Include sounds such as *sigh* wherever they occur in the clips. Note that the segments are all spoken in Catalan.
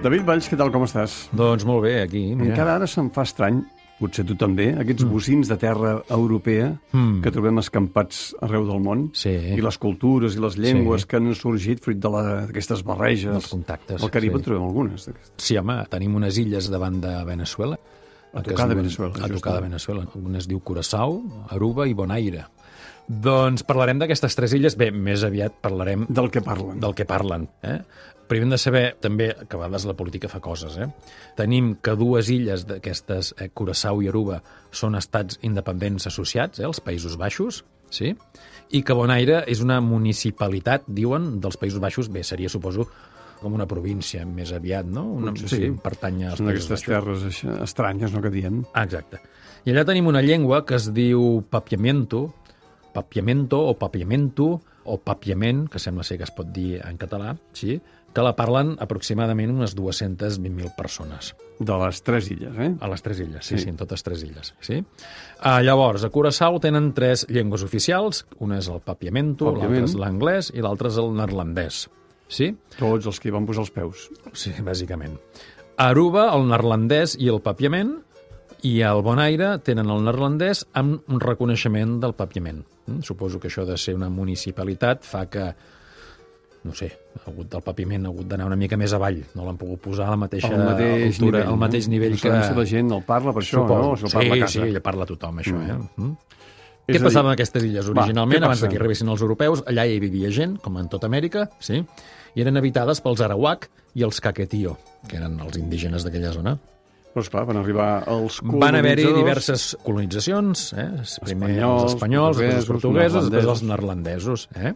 David Valls, què tal, com estàs? Doncs molt bé, aquí, mira. Encara ara se'm fa estrany, potser tu també, aquests bocins de terra europea Mm. que trobem escampats arreu del món Sí. i les cultures i les llengües Sí. que han sorgit fruit d'aquestes barreges. Dels contactes, Al Carib sí. en trobem algunes. d'aquestes. Sí, home, tenim unes illes davant de Venezuela. A tocar de Venezuela, A tocar de. Venezuela. Una es diu Curaçao, Aruba i Bonaire. Doncs parlarem d'aquestes tres illes. Bé, més aviat parlarem Del que parlen. del que parlen. Eh? Primer hem de saber també que a vegades la política fa coses. Eh? Tenim que dues illes d'aquestes, eh, Curaçao i Aruba, són estats independents associats, eh, els Països Baixos, sí? i que Bonaire és una municipalitat, diuen, dels Països Baixos, bé, seria, suposo, com una província més aviat, no? Una, Sí. sí, pertany als Són aquestes Baixos. terres això, estranyes, no?, que diem. Ah, exacte. I allà tenim una llengua que es diu papiamento, papiamento o papiamento o papiament, que sembla ser que es pot dir en català, sí? que la parlen aproximadament unes 220.000 persones De les tres illes, eh? a les tres illes, sí, Sí. sí, en totes tres illes. Sí? Uh, llavors, a Curaçao tenen tres llengües oficials, una és el papiamento, l'altra és l'anglès i l'altra és el neerlandès. Sí? Tots els que hi van posar els peus. Sí, bàsicament. A Aruba, el neerlandès i el papiament, i al Bonaire tenen el neerlandès amb un reconeixement del papiament. Mm? Suposo que això de ser una municipalitat fa que no sé, ha hagut del papiment ha hagut d'anar una mica més avall, no l'han pogut posar a la mateixa Al mateix altura, nivell, al mateix no? nivell No que... si la gent el parla per això, no? O si el parla sí, casa. sí, ja parla tothom, això, Mm. eh? Mm? Què passava dir- en aquestes illes Va, originalment, què abans que arribessin els europeus? Allà hi vivia gent, com en tota Amèrica, sí? i eren habitades pels arawak i els caquetío, que eren els indígenes d'aquella zona. Però, esclar, van arribar els Van haver-hi colonitzadors. diverses colonitzacions, eh? primer Espanyols, els espanyols, després els portuguesos, després els neerlandesos. Eh?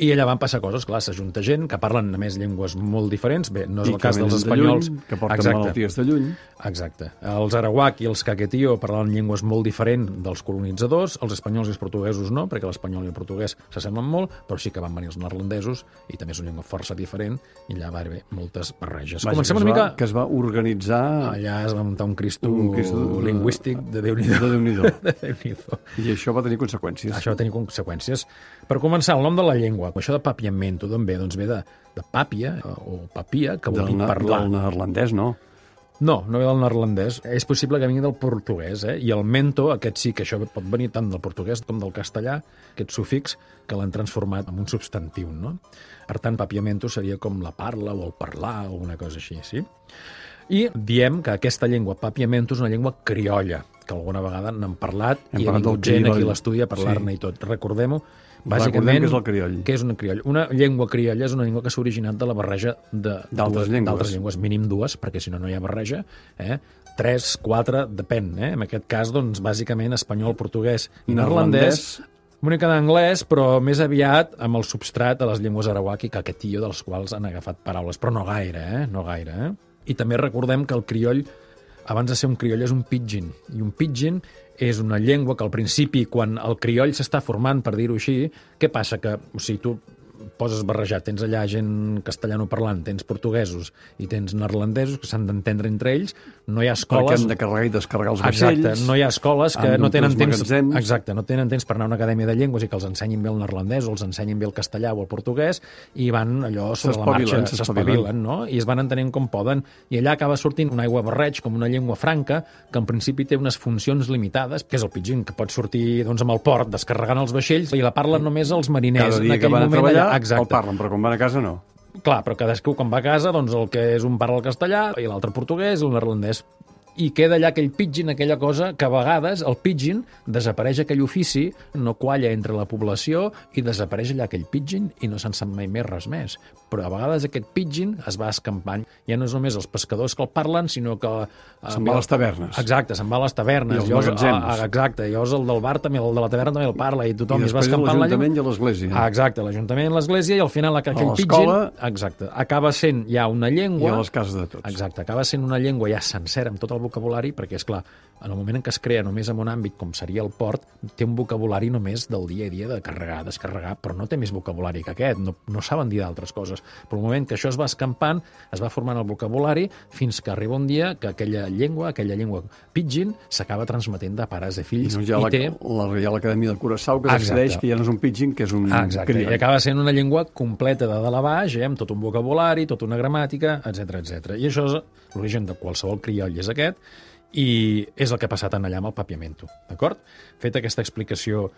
I allà van passar coses, clar, s'ajunta gent que parlen a més llengües molt diferents. Bé, no és I el cas dels venen de espanyols. lluny, que porten Exacte. malalties de lluny. Exacte. Els arawak i els caquetío parlaven llengües molt diferents dels colonitzadors, els espanyols i els portuguesos no, perquè l'espanyol i el portuguès s'assemblen molt, però sí que van venir els neerlandesos, i també és una llengua força diferent, i allà va haver moltes barreges. Vaja, Comencem una mica... Que es va organitzar Allà es va muntar un cristo, Un cristo, lingüístic de déu nhi de *laughs* de Déu-n'hi-do. I això va tenir conseqüències. Això va tenir conseqüències. Per començar, el nom de la llengua. Això de papiamento d'on ve? Doncs ve de, de pàpia, o papia, que vol dir parlar. del neerlandès, no? No, no ve del neerlandès. És possible que vingui del portuguès, eh? I el mento, aquest sí que això pot venir tant del portuguès com del castellà, aquest sufix que l'han transformat en un substantiu, no? Per tant, papiamento seria com la parla o el parlar o una cosa així, sí? I diem que aquesta llengua papiamento és una llengua criolla, que alguna vegada n'han parlat Hem i ha vingut gent aquí a l'estudi a parlar-ne Sí. i tot. Recordem-ho, Recordem bàsicament... que és el crioll. Què és un crioll? Una llengua criolla és una llengua que s'ha originat de la barreja de D'altres llengües. llengües, mínim dues, perquè si no, no hi ha barreja. Eh? Tres, quatre, depèn. Eh? En aquest cas, doncs, bàsicament, espanyol, portuguès i neerlandès. Una mica d'anglès, però més aviat amb el substrat de les llengües arawak i caquetillo, dels quals han agafat paraules, però no gaire, eh? No gaire, eh? I també recordem que el crioll, abans de ser un crioll, és un pidgin. I un pidgin és una llengua que al principi, quan el crioll s'està formant, per dir-ho així, què passa? Que, o sigui, tu poses barrejat, tens allà gent castellano parlant, tens portuguesos i tens neerlandesos que s'han d'entendre entre ells, no hi ha Perquè escoles... han de carregar i descarregar els vaixells. Exacte, no hi ha escoles que no tenen temps... magatzems. Exacte, no tenen temps per anar a una acadèmia de llengües i que els ensenyin bé el neerlandès o els ensenyin bé el castellà o el portuguès i van allò sobre la marxa, S'espavilen, no? I es van entenent com poden. I allà acaba sortint un aigua barreig com una llengua franca que en principi té unes funcions limitades, que és el pidgin, que pot sortir doncs, amb el port descarregant els vaixells i la parlen només els mariners. Cada dia en que aquell van a moment treballar allà. El Exacte. parlen, però quan van a casa no. Clar, però cadascú quan va a casa, doncs el que és un parla el castellà i l'altre portuguès i el neerlandès i queda allà aquell pidgin, aquella cosa que a vegades el pidgin desapareix aquell ofici, no qualla entre la població i desapareix allà aquell pidgin i no se'n sap mai més res més. Però a vegades aquest pidgin es va escampant. Ja no és només els pescadors que el parlen, sinó que... eh, Se'n va a les tavernes. Exacte, se'n va a les tavernes. I als Llavors, magatzems. ah, exacte, llavors el del bar també, el de la taverna també el parla i tothom I es va a escampant la llengua. l'Ajuntament i a l'Església. Ah, exacte, l'Ajuntament, l'Església i al final aquell pidgin... Exacte, acaba sent ja una I llengua... a les cases de tots. Exacte, acaba sent una llengua ja sencera amb tot el vocabulari, perquè, és clar, en el moment en què es crea només en un àmbit com seria el port, té un vocabulari només del dia a dia de carregar, descarregar, però no té més vocabulari que aquest, no, no saben dir d'altres coses. Però el moment que això es va escampant, es va formant el vocabulari, fins que arriba un dia que aquella llengua, aquella llengua pidgin, s'acaba transmetent de pares a I fills no hi ha i la, té... la Reial Acadèmia de Curaçao que decideix que ja no és un pidgin, que és un Ah, exacte, crioll. i acaba sent una llengua completa de dalt a baix, eh, amb tot un vocabulari, tota una gramàtica, etc etc. I això és l'origen de qualsevol crioll és aquest, i és el que ha passat en allà amb el papiamento, d'acord? Feta aquesta explicació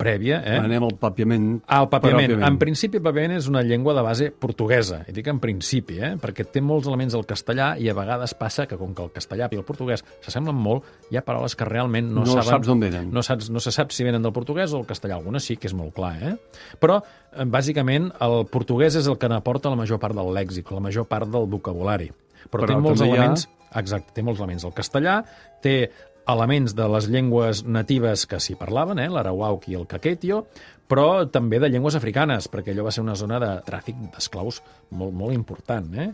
prèvia, eh? Anem al papiament. Ah, el papiament. En principi, el papiament és una llengua de base portuguesa. I dic en principi, eh? perquè té molts elements del castellà i a vegades passa que, com que el castellà i el portuguès s'assemblen molt, hi ha paraules que realment no, No saben... saps d'on venen. No, saps, no se sap si venen del portuguès o el castellà. Algunes sí que és molt clar, eh? Però, eh, bàsicament, el portuguès és el que n'aporta la major part del lèxic, la major part del vocabulari. Però, Però té molts hi ha- elements... Exacte, té molts elements. El castellà té elements de les llengües natives que s'hi parlaven, eh? l'arauauc i el caquetio, però també de llengües africanes, perquè allò va ser una zona de tràfic d'esclaus molt, molt important. Eh?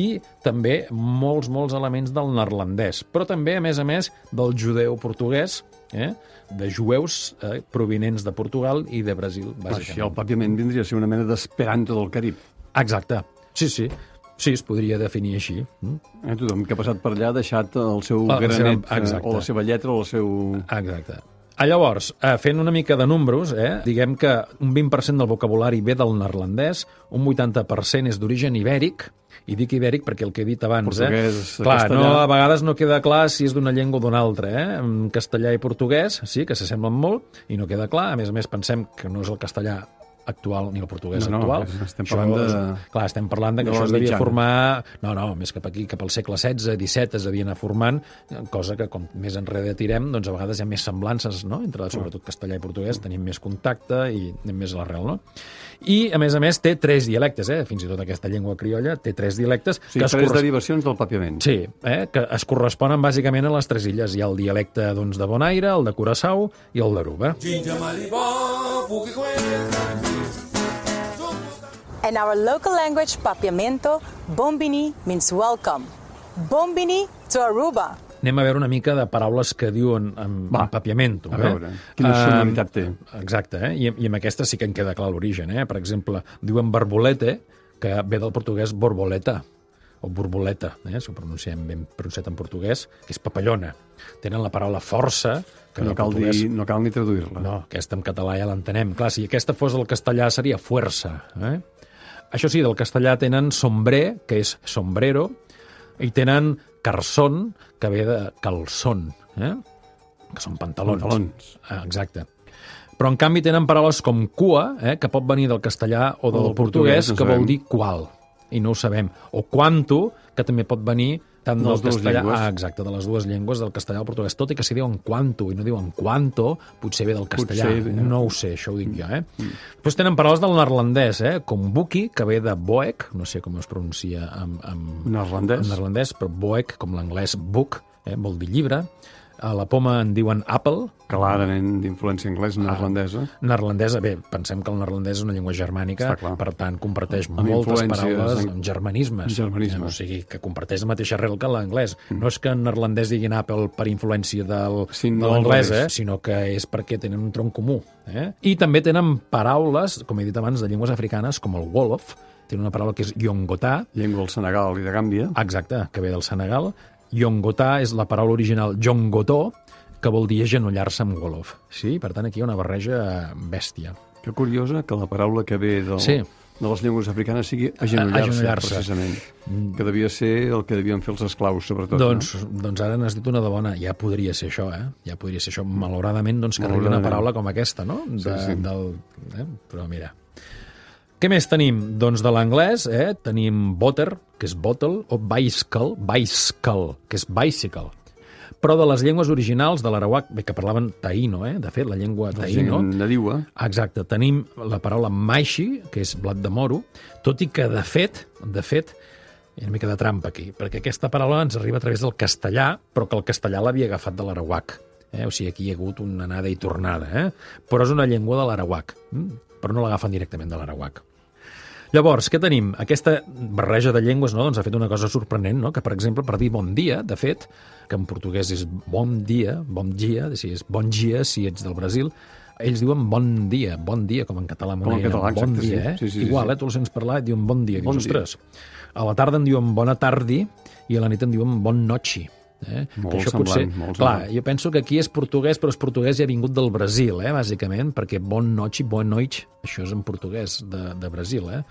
I també molts, molts elements del neerlandès, però també, a més a més, del judeu portuguès, eh? de jueus eh? provinents de Portugal i de Brasil, bàsicament. el papiament vindria a ser una mena d'esperanto del Carib. Exacte. Sí, sí. Sí, es podria definir així. Mm? Eh, tothom que ha passat per allà ha deixat el seu La seva- granet, eh, exacte. o la seva lletra, o el seu... Exacte. Ah, Llavors, eh, fent una mica de números, eh, diguem que un 20% del vocabulari ve del neerlandès, un 80% és d'origen ibèric, i dic ibèric perquè el que he dit abans, Portuguès, eh? Clar, castellà. no, a vegades no queda clar si és d'una llengua o d'una altra, eh? En castellà i portuguès, sí, que s'assemblen molt, i no queda clar. A més a més, pensem que no és el castellà actual ni el portuguès No, no, actual. estem parlant de- és- Clar, estem parlant de que de això es devia mitjana. formar... No, no, més cap aquí, cap al segle XVI, XVII es devia anar formant, cosa que com més enrere tirem, doncs a vegades hi ha més semblances, no?, entre sobretot castellà i portuguès, tenim més contacte i anem més a l'arrel, no? I, a més a més, té tres dialectes, eh? Fins i tot aquesta llengua criolla té tres dialectes O sigui, es tres corres- derivacions del papiament. Sí, eh? que es corresponen bàsicament a les tres illes. Hi ha el dialecte doncs, de Bonaire, el de Curaçao i el d'Aruba. In our local language, papiamento, bombini means welcome. Bombini to Aruba. Anem a veure una mica de paraules que diuen en, Va, en papiamento. a eh? veure, quina Em, sonoritat té. Exacte, eh? I, i amb aquesta sí que en queda clar l'origen. Eh? Per exemple, diuen barbolete, que ve del portuguès borboleta, o borboleta, eh? si ho pronunciem ben pronunciat en portuguès, que és papallona. Tenen la paraula força, que No cal, portuguès... dir, no cal ni traduir-la. No, aquesta en català ja l'entenem. Clar, si aquesta fos el castellà seria fuerza. Eh? Això sí, del castellà tenen sombrer, que és sombrero, i tenen carson, que ve de calçón, eh? que són pantalons. Pantalons. Ah, exacte. Però, en canvi, tenen paraules com cua, eh? que pot venir del castellà o del del portuguès, portuguès, no que vol dir qual, i no ho sabem. O quanto, que també pot venir tant De del les dues castellà... llengües. Ah, exacte, de les dues llengües, del castellà al portuguès. Tot i que si diuen quanto i no diuen quanto, potser ve del castellà. Potser, eh? no ho sé, això ho dic jo, eh? Mm. Després tenen paraules del neerlandès, eh? Com buki, que ve de boek, no sé com es pronuncia en, en, Neerlandès. en neerlandès, però boek, com l'anglès book, eh? vol dir llibre. A la poma en diuen apple, Clarament d'influència anglesa, neerlandesa. neerlandesa, bé, pensem que el neerlandès és una llengua germànica, per tant, comparteix Amb moltes paraules amb- germanismes. Germanismes. O sigui, que comparteix la mateixa arrel que l'anglès. No és que en neerlandès diguin Apple per influència del, Sí, de l'anglès, eh? sinó que és perquè tenen un tronc comú. Eh? I també tenen paraules, com he dit abans, de llengües africanes, com el Wolof, tenen una paraula que és Yongotà, Llengua del Senegal i de Gàmbia. exacte, que ve del Senegal. Yongotà és la paraula original Yongotó, que vol dir agenollar-se amb Wolof. Sí? Per tant, aquí hi ha una barreja bèstia. Que curiosa que la paraula que ve del, Sí. de les llengües africanes sigui agenollar-se, Agenollar-se. precisament. Que devia ser el que devien fer els esclaus, sobretot. Doncs, doncs ara n'has dit una de bona. Ja podria ser això, eh? Ja podria ser això. Malauradament, doncs, que arribi una paraula com aquesta, no? De, Sí, sí. Del, eh? Però mira... Què més tenim? Doncs de l'anglès eh, tenim butter, que és bottle, o bicycle, bicycle, que és bicycle. Però de les llengües originals de l'Arawak, bé, que parlaven taïno, eh? de fet, la llengua La taïno, gent nadiua. Exacte, tenim la paraula maishi, que és blat de moro, tot i que, de fet, de fet, hi ha una mica de trampa aquí, perquè aquesta paraula ens arriba a través del castellà, però que el castellà l'havia agafat de l'arahuac. Eh? O sigui, aquí hi ha hagut una anada i tornada, eh? però és una llengua de l'arahuac, mm? però no l'agafen directament de l'arahuac. Llavors, què tenim? Aquesta barreja de llengües no, doncs ha fet una cosa sorprenent, no? que, per exemple, per dir bon dia, de fet, que en portuguès és bon dia, bon dia, si és bon dia si ets del Brasil, ells diuen bon dia, bon dia, com en català. Com en català, bon exacte, dia, sí. eh? Sí, sí, sí, Igual, eh? Tu els sents parlar i et diuen bon dia. Bon Dius, dia. ostres, a la tarda en diuen bona tardi i a la nit en diuen bon nochi. Eh? Molt que això semblant, potser, molt clar, semblant. jo penso que aquí és portuguès, però és portuguès i ha vingut del Brasil, eh, bàsicament, perquè bon noche, bon noite, això és en portuguès de, de Brasil, eh?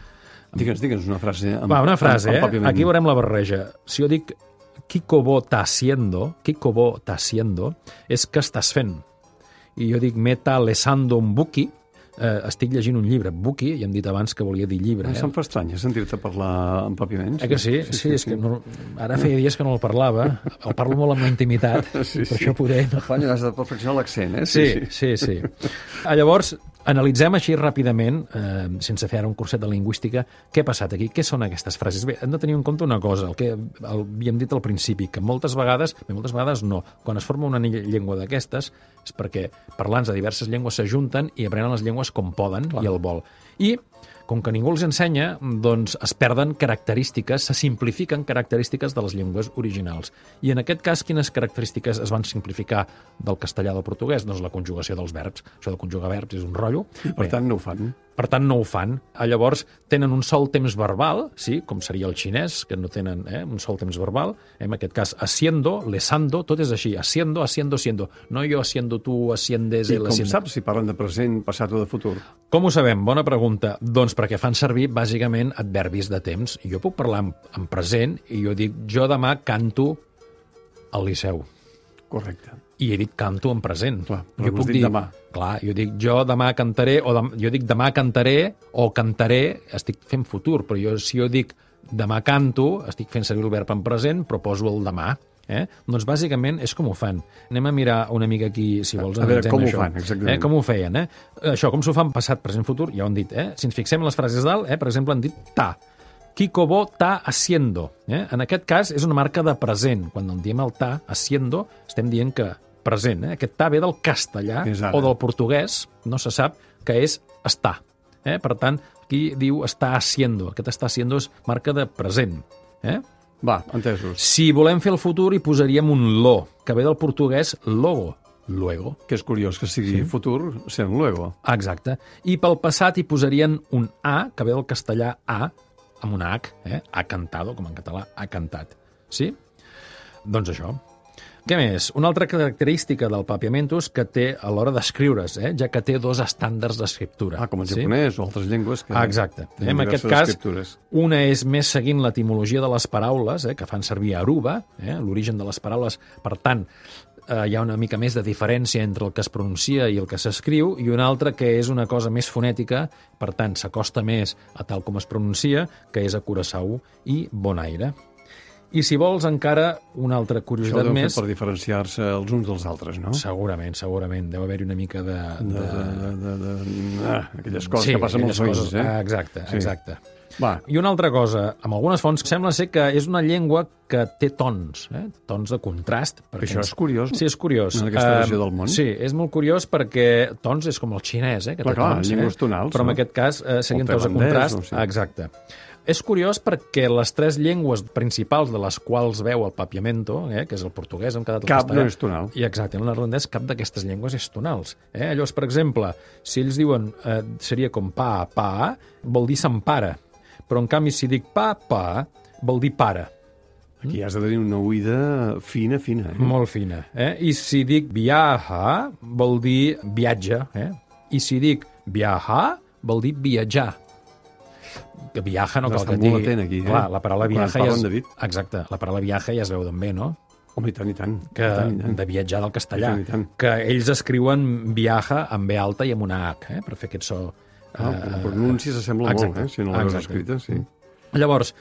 Digue'ns, digue'ns una frase. Amb, Va, una frase, amb, amb eh? Aquí veurem la barreja. Si jo dic Kiko bo ta haciendo, Kiko bo ta haciendo, és què estàs fent? I jo dic meta lesando un buki, eh, estic llegint un llibre. Buki, ja hem dit abans que volia dir llibre. Eh? Se'm fa estrany sentir-te parlar amb papiments. Eh que sí? Sí, sí, és que no, ara feia dies que no el parlava. El parlo molt amb la intimitat, *laughs* Sí, per sí. això poder... No? Fanyo, has de perfeccionar l'accent, eh? Sí, sí, sí. Ah, Llavors, analitzem així ràpidament, eh, sense fer ara un curset de lingüística, què ha passat aquí, què són aquestes frases. Bé, hem de tenir en compte una cosa, el que el, havíem dit al principi, que moltes vegades, bé, moltes vegades no, quan es forma una lle- llengua d'aquestes és perquè parlants de diverses llengües s'ajunten i aprenen les llengües com poden Clar. i al vol. I com que ningú els ensenya, doncs es perden característiques, se simplifiquen característiques de les llengües originals. I en aquest cas, quines característiques es van simplificar del castellà del portuguès? Doncs la conjugació dels verbs. Això de conjugar verbs és un rotllo. I per tant no ho fan. Per tant, no ho fan. Ah, Llavors, tenen un sol temps verbal, sí, com seria el xinès, que no tenen eh, un sol temps verbal. En aquest cas, haciendo, lesando, tot és així. Haciendo, haciendo, siendo. No jo haciendo, tu haciendes, I com haciendo. saps si parlen de present, passat o de futur? Com ho sabem? Bona pregunta. Doncs perquè fan servir, bàsicament, adverbis de temps. Jo puc parlar en, en present i jo dic, jo demà canto al Liceu. Correcte. I he dit canto en present. Clar, jo puc dir, demà. Clar, jo dic jo demà cantaré, o dem, jo dic demà cantaré, o cantaré, estic fent futur, però jo, si jo dic demà canto, estic fent servir el verb en present, però poso el demà. Eh? Doncs bàsicament és com ho fan. Anem a mirar una mica aquí, si vols, A veure, com ho això. fan, exactament. Eh? Com ho feien, eh? Això, com s'ho fan passat, present, futur, ja ho han dit, eh? Si ens fixem en les frases dalt, eh? per exemple, han dit ta. Kiko bo ta haciendo. Eh? En aquest cas és una marca de present. Quan en diem el ta haciendo, estem dient que present. Eh? Aquest ta ve del castellà o del portuguès, no se sap, que és estar. Eh? Per tant, aquí diu està haciendo. Aquest està haciendo és marca de present. Eh? Va, entesos. Si volem fer el futur, hi posaríem un lo, que ve del portuguès logo, luego. Que és curiós que sigui sí. futur sent luego. Exacte. I pel passat hi posarien un A, que ve del castellà A, amb una H, eh? ha cantado, com en català, ha cantat. Sí? Doncs això. Què més? Una altra característica del papiamento és que té a l'hora d'escriure's, eh? ja que té dos estàndards d'escriptura. Ah, com el sí? japonès o altres llengües que Ah, exacte. tenen En aquest cas, una és més seguint l'etimologia de les paraules, eh, que fan servir Aruba, eh, l'origen de les paraules. Per tant, eh, hi ha una mica més de diferència entre el que es pronuncia i el que s'escriu, i una altra que és una cosa més fonètica, per tant, s'acosta més a tal com es pronuncia, que és a Curaçao i Bonaire. I si vols encara una altra Això curiositat deu més... per diferenciar-se els uns dels altres, no? Segurament, segurament. Deu haver-hi una mica de... De, de... de, de, de, ah, aquelles coses sí, que passen amb els veïns, eh? Ah, exacte, Sí. exacte. Va, I una altra cosa, amb algunes fonts sembla ser que és una llengua que té tons, eh? tons de contrast. perquè Això és curiós, Sí, és curiós. en aquesta Eh, regió del món. Sí, és molt curiós perquè tons és com el xinès, eh? que Clar, té clar, tons, llengües tonals, Però en no? aquest cas eh, serien tons de contrast. o sí. Exacte. És curiós perquè les tres llengües principals de les quals veu el papiamento, eh, que és el portuguès, hem quedat el Cap castellà, no és tonal. i exacte, en l'irlandès cap d'aquestes llengües és tonals. Eh? Llavors, per exemple, si ells diuen eh, seria com pa, pa, vol dir s'empara. Però, en canvi, si dic pa, pa, vol dir pare. aquí has de tenir una oïda fina, fina. Eh? Molt fina. Eh? I si dic viaja, vol dir viatge. Eh? I si dic viajar, vol dir viatjar. Que viaja no cal que molt digui... atent aquí, eh? Clar, la paraula Quan viaja parlen, ja es... David. Exacte, la paraula viaja ja es veu d'on ve, no? Home, i tant, i tant. que I tant, i tant. de viatjar del castellà, I tant, i tant. que ells escriuen viaja amb B alta i amb una H, eh, per fer aquest so Ah, Eh, el pronunci s'assembla molt, exacte, eh? Si no l'has escrita, sí. Llavors,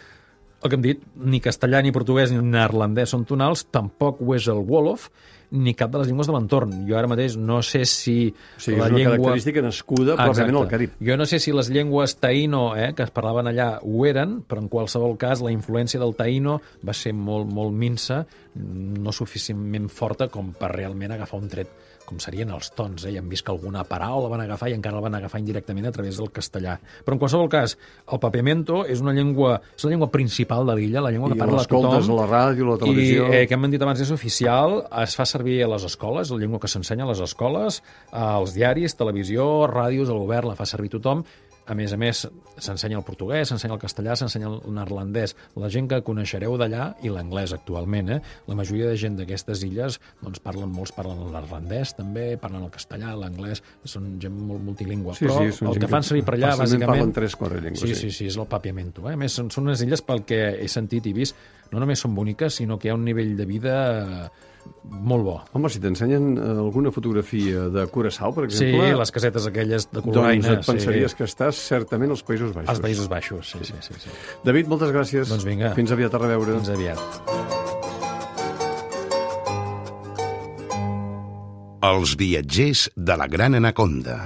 el que hem dit, ni castellà, ni portuguès, ni neerlandès són tonals, tampoc ho és el Wolof, ni cap de les llengües de l'entorn. Jo ara mateix no sé si O sigui, la és una llengua... característica nascuda pròpiament al Carib. Jo no sé si les llengües taïno, eh, que es parlaven allà, ho eren, però en qualsevol cas la influència del taïno va ser molt, molt minsa, no suficientment forta com per realment agafar un tret com serien els tons, eh? i hem vist que alguna paraula van agafar i encara la van agafar indirectament a través del castellà. Però en qualsevol cas, el papiamento és una llengua, és la llengua principal de l'illa, la llengua I que parla l'escoltes tothom. a la ràdio, a la televisió... I, eh, que hem dit abans, és oficial, es fa servir a les escoles, la llengua que s'ensenya a les escoles, als diaris, televisió, ràdios, el govern la fa servir tothom. A més a més, s'ensenya el portuguès, s'ensenya el castellà, s'ensenya el neerlandès. La gent que coneixereu d'allà, i l'anglès actualment, eh? la majoria de gent d'aquestes illes doncs parlen, molts parlen el neerlandès també, parlen el castellà, l'anglès, són gent molt multilingüe. Sí, Però sí, el que fan servir per allà, bàsicament... parlen tres, quatre llengües, Sí, sí. sí, sí, és el papiamento. Eh? A més, són, són unes illes pel que he sentit i vist, no només són boniques, sinó que hi ha un nivell de vida eh, molt bo. Home, si t'ensenyen eh, alguna fotografia de Curaçao, per Sí, exemple... les casetes aquelles de doncs coloraina. et pensaries sí. que estàs certament als Països Baixos. Als Països Baixos, sí, sí, sí. sí. David, moltes gràcies. Doncs vinga. Fins aviat a reveure. Fins aviat. Els viatgers de la Gran Anaconda.